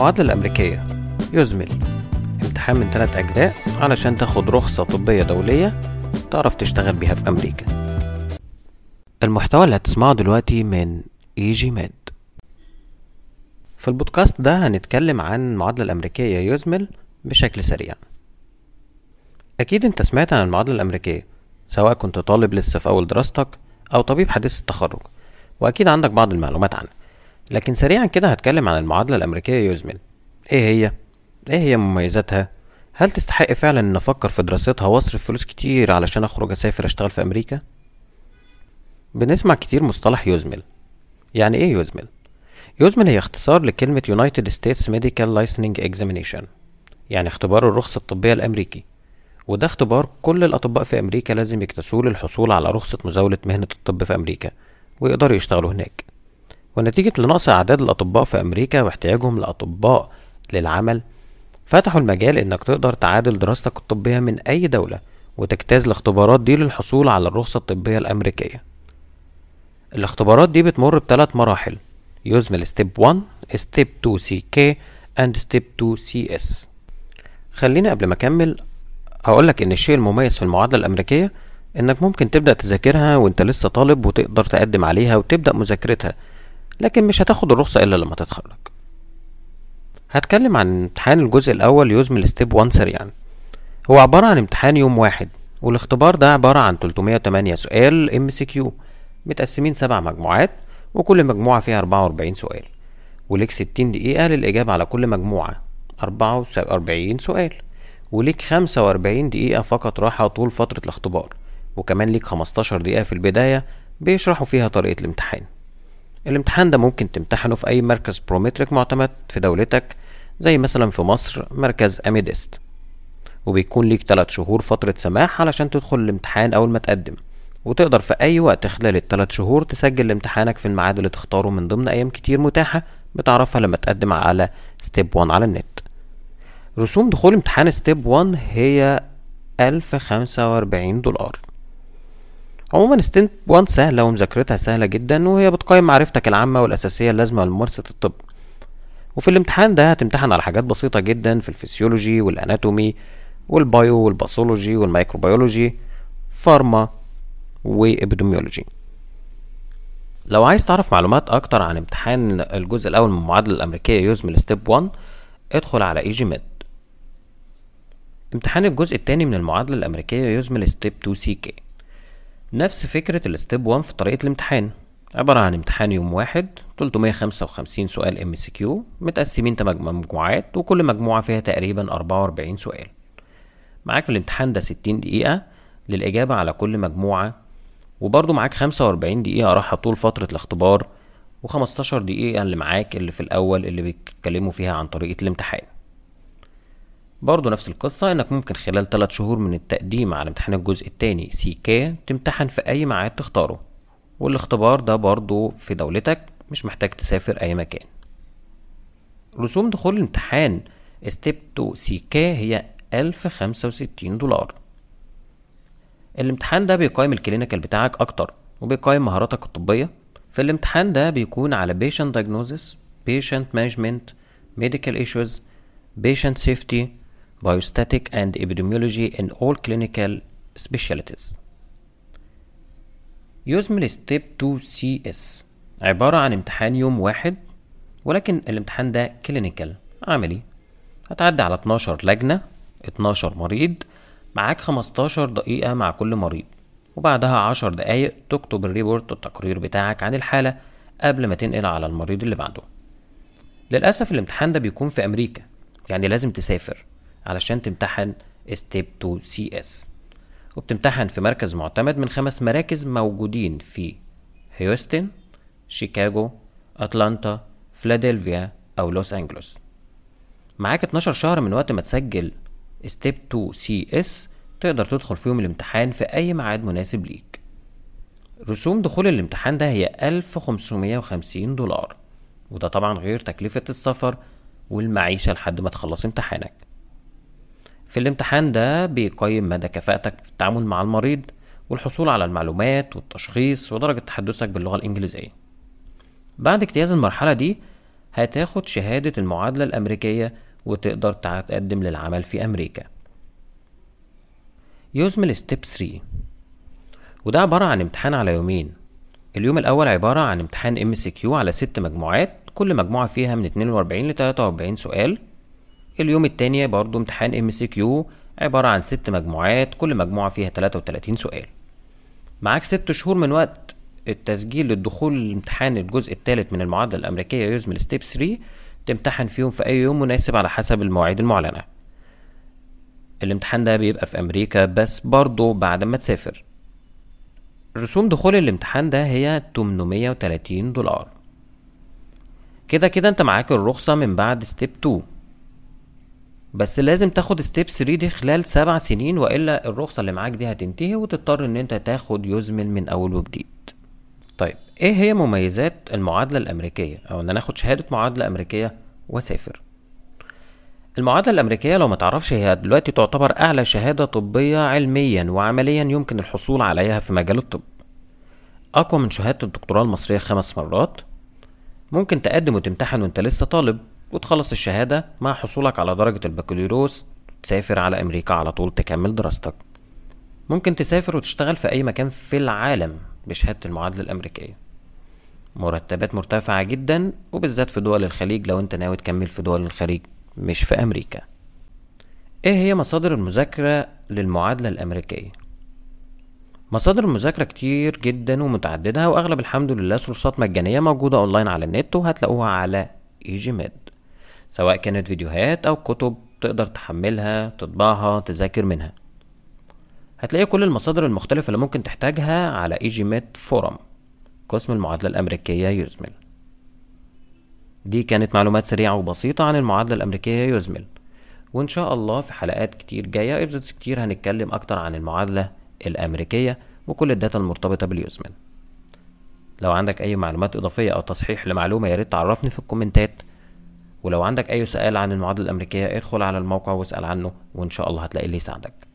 المعادلة الأمريكية. يزمل. امتحان من ثلاث أجزاء علشان تاخد رخصة طبية دولية تعرف تشتغل بيها في أمريكا. المحتوى اللي هتسمعه دلوقتي من إيجي ماد. في البودكاست ده هنتكلم عن المعادلة الأمريكية يزمل بشكل سريع. أكيد أنت سمعت عن المعادلة الأمريكية سواء كنت طالب لسه في أول دراستك أو طبيب حديث التخرج وأكيد عندك بعض المعلومات عنها. لكن سريعا كده هتكلم عن المعادلة الأمريكية يزمل إيه هي؟ إيه هي مميزاتها؟ هل تستحق فعلا إن أفكر في دراستها وأصرف فلوس كتير علشان أخرج أسافر أشتغل في أمريكا؟ بنسمع كتير مصطلح يزمل يعني إيه يزمل؟ يزمل هي اختصار لكلمة United States Medical Licensing Examination يعني اختبار الرخصة الطبية الأمريكي وده اختبار كل الأطباء في أمريكا لازم يكتسوه للحصول على رخصة مزاولة مهنة الطب في أمريكا ويقدروا يشتغلوا هناك ونتيجة لنقص أعداد الأطباء في أمريكا واحتياجهم لأطباء للعمل فتحوا المجال إنك تقدر تعادل دراستك الطبية من أي دولة وتجتاز الاختبارات دي للحصول على الرخصة الطبية الأمريكية. الاختبارات دي بتمر بثلاث مراحل USMLE Step 1 Step 2 CK and Step 2 CS خليني قبل ما أكمل اقولك إن الشيء المميز في المعادلة الأمريكية إنك ممكن تبدأ تذاكرها وأنت لسه طالب وتقدر تقدم عليها وتبدأ مذاكرتها. لكن مش هتاخد الرخصة إلا لما تتخرج. هتكلم عن امتحان الجزء الأول USMLE Step 1 سريعا. هو عبارة عن امتحان يوم واحد والاختبار ده عبارة عن 308 سؤال MCQ متقسمين سبع مجموعات وكل مجموعة فيها 44 سؤال. وليك 60 دقيقة للإجابة على كل مجموعة 44 سؤال. وليك 45 دقيقة فقط راحة طول فترة الاختبار. وكمان ليك 15 دقيقة في البداية بيشرحوا فيها طريقة الامتحان. الامتحان ده ممكن تمتحنه في أي مركز برومتريك معتمد في دولتك زي مثلا في مصر مركز أميدست وبيكون ليك 3 شهور فترة سماح علشان تدخل الامتحان أول ما تقدم. وتقدر في أي وقت خلال الثلاث شهور تسجل امتحانك في الميعاد اللي تختاره من ضمن أيام كتير متاحة بتعرفها لما تقدم على Step 1 على النت. رسوم دخول امتحان Step 1 هي ألف خمسة وأربعين دولار. عموما Step 1 سهلة ومذاكرتها سهلة جدا وهي بتقيم معرفتك العامة والأساسية اللازمة لممارسة الطب. وفي الامتحان ده هتمتحن على حاجات بسيطة جدا في الفسيولوجي والأناتومي والبايو والباثولوجي والميكروبيولوجي فارما وإبيديميولوجي لو عايز تعرف معلومات أكتر عن امتحان الجزء الأول من المعادلة الأمريكية USMLE Step 1 ادخل على إيجي ميد. امتحان الجزء الثاني من المعادلة الأمريكية USMLE Step 2 CK. نفس فكرة ال Step 1 في طريقة الامتحان. عبارة عن امتحان يوم واحد 355 سؤال MCQ متقسمين تمن مجموعات وكل مجموعة فيها تقريبا 44 سؤال. معاك في الامتحان ده 60 دقيقة للإجابة على كل مجموعة وبرضه معاك 45 دقيقة راحة طول فترة الاختبار و15 دقيقة اللي معاك اللي في الأول اللي بيتكلموا فيها عن طريقة الامتحان. برضه نفس القصة إنك ممكن خلال 3 شهور من التقديم على امتحان الجزء التاني سي كي تمتحن في أي ميعاد تختاره. والاختبار ده برضه في دولتك مش محتاج تسافر أي مكان. رسوم دخول الامتحان Step 2 CK هي ألف خمسة وستين دولار. الامتحان ده بيقيم ال clinical بتاعك أكتر وبيقيم مهاراتك الطبية. في الامتحان ده بيكون على patient diagnosis patient management medical issues patient safety biostatistics and epidemiology in all clinical specialties USMLE Step 2 CS عبارة عن امتحان يوم واحد ولكن الامتحان ده clinical عملي. هتعدي على 12 لجنة 12 مريض معاك 15 دقيقة مع كل مريض. وبعدها 10 دقايق تكتب ال report التقرير بتاعك عن الحالة قبل ما تنقل على المريض اللي بعده. للأسف الامتحان ده بيكون في أمريكا يعني لازم تسافر. علشان تمتحن Step 2 CS وبتمتحن في مركز معتمد من خمس مراكز موجودين في هيوستن شيكاغو أتلانتا فلادلفيا أو لوس أنجلوس معاك 12 شهر من وقت ما تسجل Step 2 CS تقدر تدخل فيهم الامتحان في أي ميعاد مناسب ليك. رسوم دخول الامتحان ده هي 1550 دولار. وده طبعا غير تكلفة السفر والمعيشة لحد ما تخلص امتحانك. في الامتحان ده بيقيم مدى كفاءتك في التعامل مع المريض والحصول على المعلومات والتشخيص ودرجة تحدثك باللغة الإنجليزية. بعد اجتياز المرحلة دي هتاخد شهادة المعادلة الأمريكية وتقدر تقدم للعمل في أمريكا. USMLE Step 3 وده عبارة عن امتحان على يومين. اليوم الأول عبارة عن امتحان MCQ على ست مجموعات كل مجموعة فيها من 42 ل 43 سؤال. اليوم التاني برضو امتحان MCQ عبارة عن ست مجموعات كل مجموعة فيها 33 سؤال. معاك ست شهور من وقت التسجيل للدخول الامتحان الجزء الثالث من المعادلة الأمريكية USMLE Step 3 تمتحن فيهم في أي يوم مناسب على حسب المواعيد المعلنة. الامتحان ده بيبقى في أمريكا بس برضه بعد ما تسافر. رسوم دخول الامتحان ده هي 830 دولار. كده كده انت معاك الرخصة من بعد Step 2 بس لازم تاخد ستيب 3 دي خلال سبع سنين وإلا الرخصة اللي معاك دي هتنتهي وتضطر إن أنت تاخد يزمل من أول وجديد. طيب إيه هي مميزات المعادلة الأمريكية؟ أو إن أنا اخد شهادة معادلة أمريكية وأسافر. المعادلة الأمريكية لو ما تعرفش هي دلوقتي تعتبر أعلى شهادة طبية علميا وعمليا يمكن الحصول عليها في مجال الطب. أقوى من شهادة الدكتوراه المصرية خمس مرات. ممكن تقدم وتمتحن وأنت لسه طالب. وتخلص الشهادة مع حصولك على درجة البكالوريوس. تسافر على أمريكا على طول تكمل دراستك. ممكن تسافر وتشتغل في أي مكان في العالم بشهادة المعادلة الأمريكية. مرتبات مرتفعة جدا وبالذات في دول الخليج لو أنت ناوي تكمل في دول الخليج مش في أمريكا. إيه هي مصادر المذاكرة للمعادلة الأمريكية؟ مصادر المذاكرة كتير جدا ومتعددة وأغلب الحمد لله source ات مجانية موجودة أونلاين على النت وهتلاقوها على ايجي ميد سواء كانت فيديوهات أو كتب تقدر تحملها تطبعها تذاكر منها. هتلاقي كل المصادر المختلفة اللي ممكن تحتاجها على ايجي ميد forum قسم المعادلة الأمريكية USMLE. دي كانت معلومات سريعة وبسيطة عن المعادلة الأمريكية USMLE. وإن شاء الله في حلقات كتير جاية episodes كتير هنتكلم أكتر عن المعادلة الأمريكية وكل ال data المرتبطة بال USMLE. لو عندك أي معلومات إضافية أو تصحيح لمعلومة ياريت تعرفني في الكومنتات. ولو عندك أي سؤال عن المعادلة الأمريكية ادخل على الموقع واسأل عنه وإن شاء الله هتلاقي اللي يساعدك